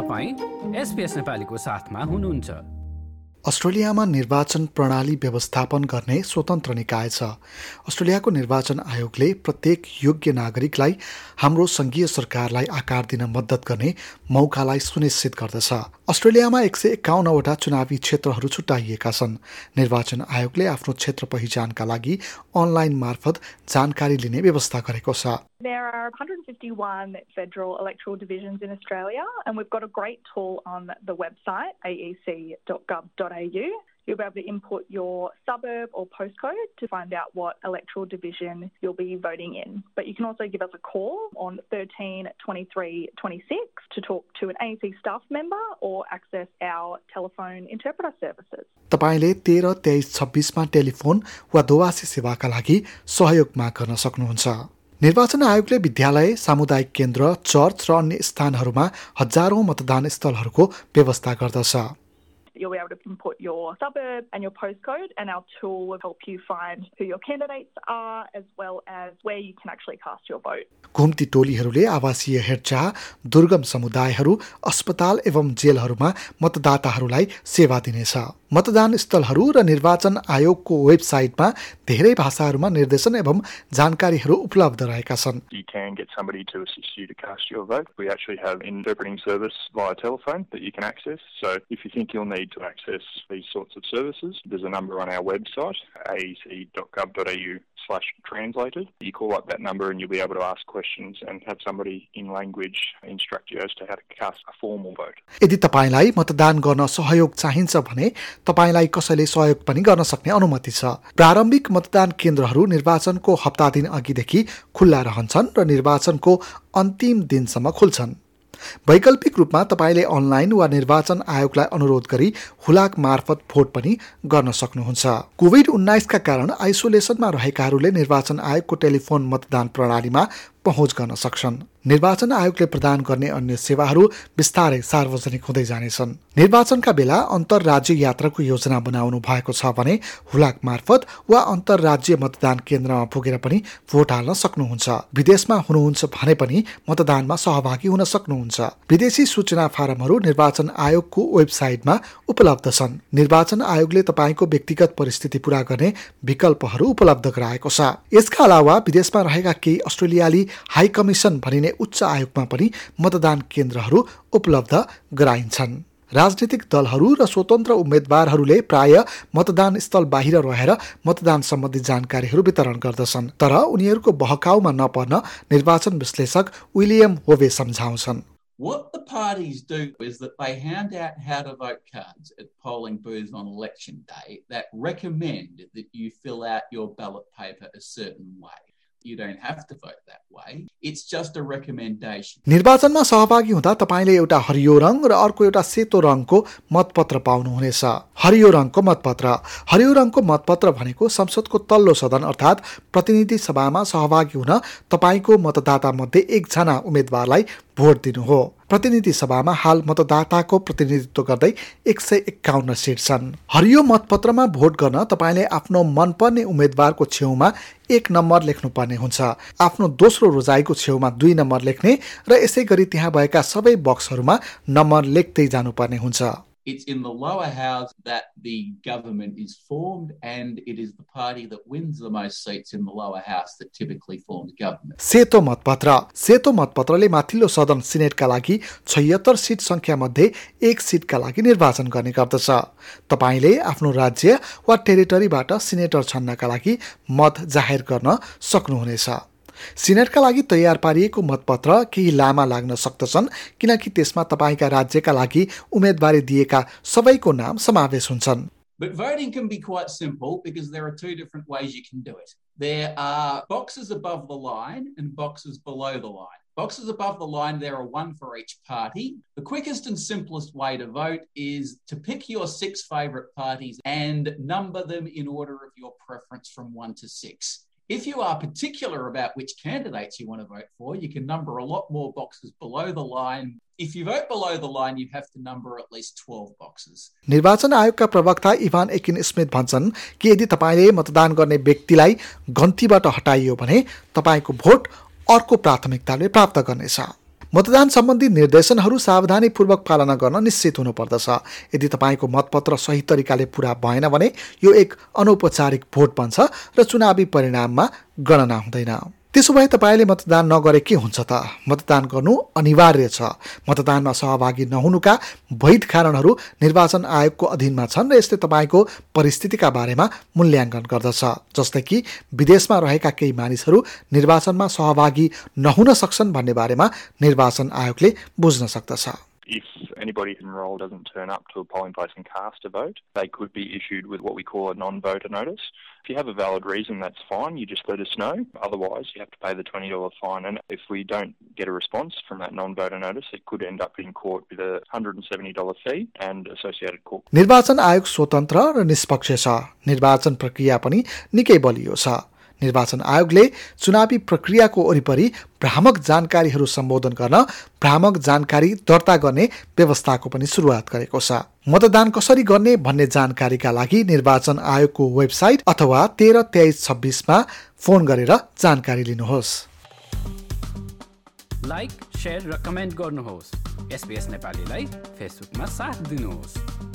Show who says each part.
Speaker 1: नेपालीको साथमा हुनुहुन्छ।
Speaker 2: अस्ट्रेलियामा निर्वाचन प्रणाली व्यवस्थापन गर्ने स्वतन्त्र निकाय छ। अस्ट्रेलियाको निर्वाचन आयोगले प्रत्येक योग्य नागरिकलाई हाम्रो सङ्घीय सरकारलाई आकार दिन मद्दत गर्ने मौकालाई सुनिश्चित गर्दछ। अस्ट्रेलियामा एक सय एकाउन्नवटा चुनावी क्षेत्रहरू छुट्याइएका छन् निर्वाचन आयोगले आफ्नो क्षेत्र पहिचानका लागि अनलाइन मार्फत जानकारी लिने व्यवस्था गरेको छ
Speaker 3: There are 151 federal electoral divisions in Australia, and we've got a great tool on the website, aec.gov.au. You'll be able to input your suburb or postcode to find out what electoral division you'll be voting in. But you can also give us a call on 13 23 26 to talk to an AEC staff member or access our telephone interpreter services.
Speaker 2: तपाईँले तेह्र तेइस छब्बिसमा telephone वा दोवासी सेवाका लागि सहयोग माग गर्न सक्नुहुन्छ निर्वाचन आयोगले विद्यालय सामुदायिक केन्द्र चर्च र अन्य स्थानहरूमा हजारौं मतदान स्थलहरूको व्यवस्था गर्दछ
Speaker 3: You'll be able to input your suburb and your postcode, and our tool will help you find who your candidates are as well as where you can actually cast your vote.
Speaker 2: घुम्ती टोलीहरूले आवासीय हेरचाह दुर्गम समुदायहरू अस्पताल एवं जेलहरूमा मतदाताहरूलाई सेवा दिनेछ मतदान स्थलहरू र निर्वाचन आयोगको वेबसाइटमा धेरै भाषाहरूमा निर्देशन एवं जानकारीहरू उपलब्ध रहेका छन्। मतदान गर्न सहयोग चाहिन्छ भने तपाईँलाई कसैले सहयोग पनि गर्न सक्ने अनुमति छ। प्रारम्भिक मतदान केन्द्रहरू निर्वाचनको हप्ता दिन अघिदेखि खुल्ला रहन्छन् र निर्वाचनको अन्तिम दिनसम्म खुल्छन्। वैकल्पिक रूपमा तपाईँले अनलाइन वा निर्वाचन आयोगलाई अनुरोध गरी हुलाक मार्फत भोट पनि गर्न सक्नुहुन्छ। कोभिड उन्नाइसका कारण आइसोलेसनमा रहेकाहरूले निर्वाचन आयोगको टेलिफोन मतदान प्रणालीमा पहुँच गर्न सक्छन्। निर्वाचन आयोगले प्रदान गर्ने अन्य सेवाहरू बिस्तारै सार्वजनिक हुँदै जानेछन्। निर्वाचनका बेला अन्तर्राज्य यात्राको योजना बनाउनु भएको छ भने हुलाक मार्फत वा अन्तर्राज्य मतदान केन्द्रमा पुगेर पनि भोट हाल्न सक्नुहुन्छ। विदेशमा हुनुहुन्छ भने पनि मतदानमा सहभागी हुन सक्नुहुन्छ। विदेशी सूचना फारमहरू निर्वाचन आयोगको वेबसाइटमा उपलब्ध छन्। निर्वाचन आयोगले तपाईँको व्यक्तिगत परिस्थिति पूरा गर्ने विकल्पहरू उपलब्ध गराएको छ। यसका अलावा विदेशमा रहेका केही अस्ट्रेलियाली हाई कमिसन भनिने उच्च आयोगमा पनि मतदान केन्द्रहरू उपलब्ध गराइन्छन् राजनीतिक दलहरू र स्वतन्त्र उम्मेद्वारहरूले प्राय मतदान स्थल बाहिर रहेर मतदान सम्बन्धी जानकारीहरू वितरण गर्दछन् तर उनीहरूको बहकाउमा नपर्न निर्वाचन विश्लेषक विलियम होवे सम्झाउँछन्
Speaker 4: What the parties do is that they hand out how to vote cards at polling booths on election day that recommend that you fill out your ballot paper a certain way. You don't have to vote that
Speaker 2: निर्वाचनमा सहभागी हुँदा तपाईँले एउटा हरियो रङ र अर्को एउटा सेतो रङको मतपत्र पाउनुहुनेछ। हरियो रङको मतपत्र। हरियो रङको मतपत्र भनेको संसदको तल्लो सदन अर्थात् प्रतिनिधि सभामा सहभागी हुन तपाईँको मतदाता मध्ये एकजना उम्मेद्वारलाई भोट दिनु हो प्रतिनिधि सभामा हाल मतदाताको प्रतिनिधित्व गर्दै एक सय एकाउन्न सिट छन्। हरियो मतपत्रमा भोट गर्न तपाईँले आफ्नो मनपर्ने उम्मेद्वारको छेउमा एक नम्बर लेख्नुपर्ने हुन्छ। आफ्नो दोस्रो रोजाइको छेउमा दुई नम्बर लेख्ने र यसै गरी त्यहाँ भएका सबै बक्सहरूमा नम्बर लेख्दै जानुपर्ने हुन्छ।
Speaker 4: It's in the lower house that the government is formed, and it is the party that wins the most seats in the lower house that typically forms government.
Speaker 2: सेतो मतपत्र सेतो मतपत्रले माथिल्लो सदन सिनेटका लागि छैहत्तर सिट सङ्ख्या मध्ये एक सिटका लागि निर्वाचन गर्ने गर्दछ तपाईँले आफ्नो राज्य वा टेरिटरीबाट सिनेटर छन्नका लागि मत जाहेर गर्न सक्नुहुनेछ सिनेटका लागि तयार पारिएको मतपत्र केही लामा लाग्न सक्दछन् किनकि त्यसमा तपाईँका राज्यका लागि उम्मेदवारी दिएका सबैको नाम समावेश हुन्छन्
Speaker 4: But voting can be quite simple because there are two different ways you can do it. There are boxes above the line and boxes below the line. Boxes above the line, there are one for each party. The quickest and simplest way to vote is to pick your six favourite parties and number them in order of your preference from one to six. If you are particular about which candidates you want to vote for, you can number a lot more boxes below the line. If you vote below the line, you have to number at least 12 boxes.
Speaker 2: निर्वाचन आयोगका प्रवक्ता Ivan Eakin Smith भन्छन् कि यदि तपाईँले मतदान गर्ने व्यक्तिलाई गन्तीबाट हटाइयो भने तपाईँको भोट अर्को प्राथमिकताले प्राप्त गर्नेछ मतदान सम्बन्धी निर्देशनहरू सावधानीपूर्वक पालना गर्न निश्चित हुनुपर्दछ। यदि तपाईँको मतपत्र सही तरिकाले पुरा भएन भने यो एक अनौपचारिक भोट बन्छ र चुनावी परिणाममा गणना हुँदैन। त्यसो भए तपाईँले मतदान नगरे के हुन्छ त? मतदान गर्नु अनिवार्य छ। मतदानमा सहभागी नहुनुका वैध कारणहरू निर्वाचन आयोगको अधीनमा छन् र यसले तपाईँको परिस्थितिका बारेमा मूल्याङ्कन गर्दछ। जस्तै कि विदेशमा रहेका केही मानिसहरू निर्वाचनमा सहभागी नहुन सक्छन् भन्ने बारेमा निर्वाचन आयोगले बुझ्न सक्दछ।
Speaker 5: if anybody enrolled doesn't turn up to a polling place and cast a vote, they could be issued with what we call a non-voter notice. If you have a valid reason, that's fine. You just let us know. Otherwise, you have to pay the $20 fine. And if we don't get a response from that non-voter notice, it could end up in court with a $170 fee and associated court.
Speaker 2: निर्वाचन आयोग स्वतन्त्र र निष्पक्ष छ निर्वाचन प्रक्रिया पनि निकै बलियो छ निर्वाचन आयोगले चुनावी प्रक्रियाको वरिपरि भ्रामक जानकारीहरू सम्बोधन गर्न भ्रामक जानकारी दर्ता गर्ने व्यवस्थाको पनि सुरुवात गरेको छ। मतदान कसरी गर्ने भन्ने जानकारीका लागि निर्वाचन आयोगको वेबसाइट अथवा तेह्र तेइस छब्बिसमा फोन गरेर जानकारी लिनुहोस्।
Speaker 1: लाइक र कमेन्ट गर्नुहोस्। नेपालीलाई फेसबुकमा साथ दिनुहोस्।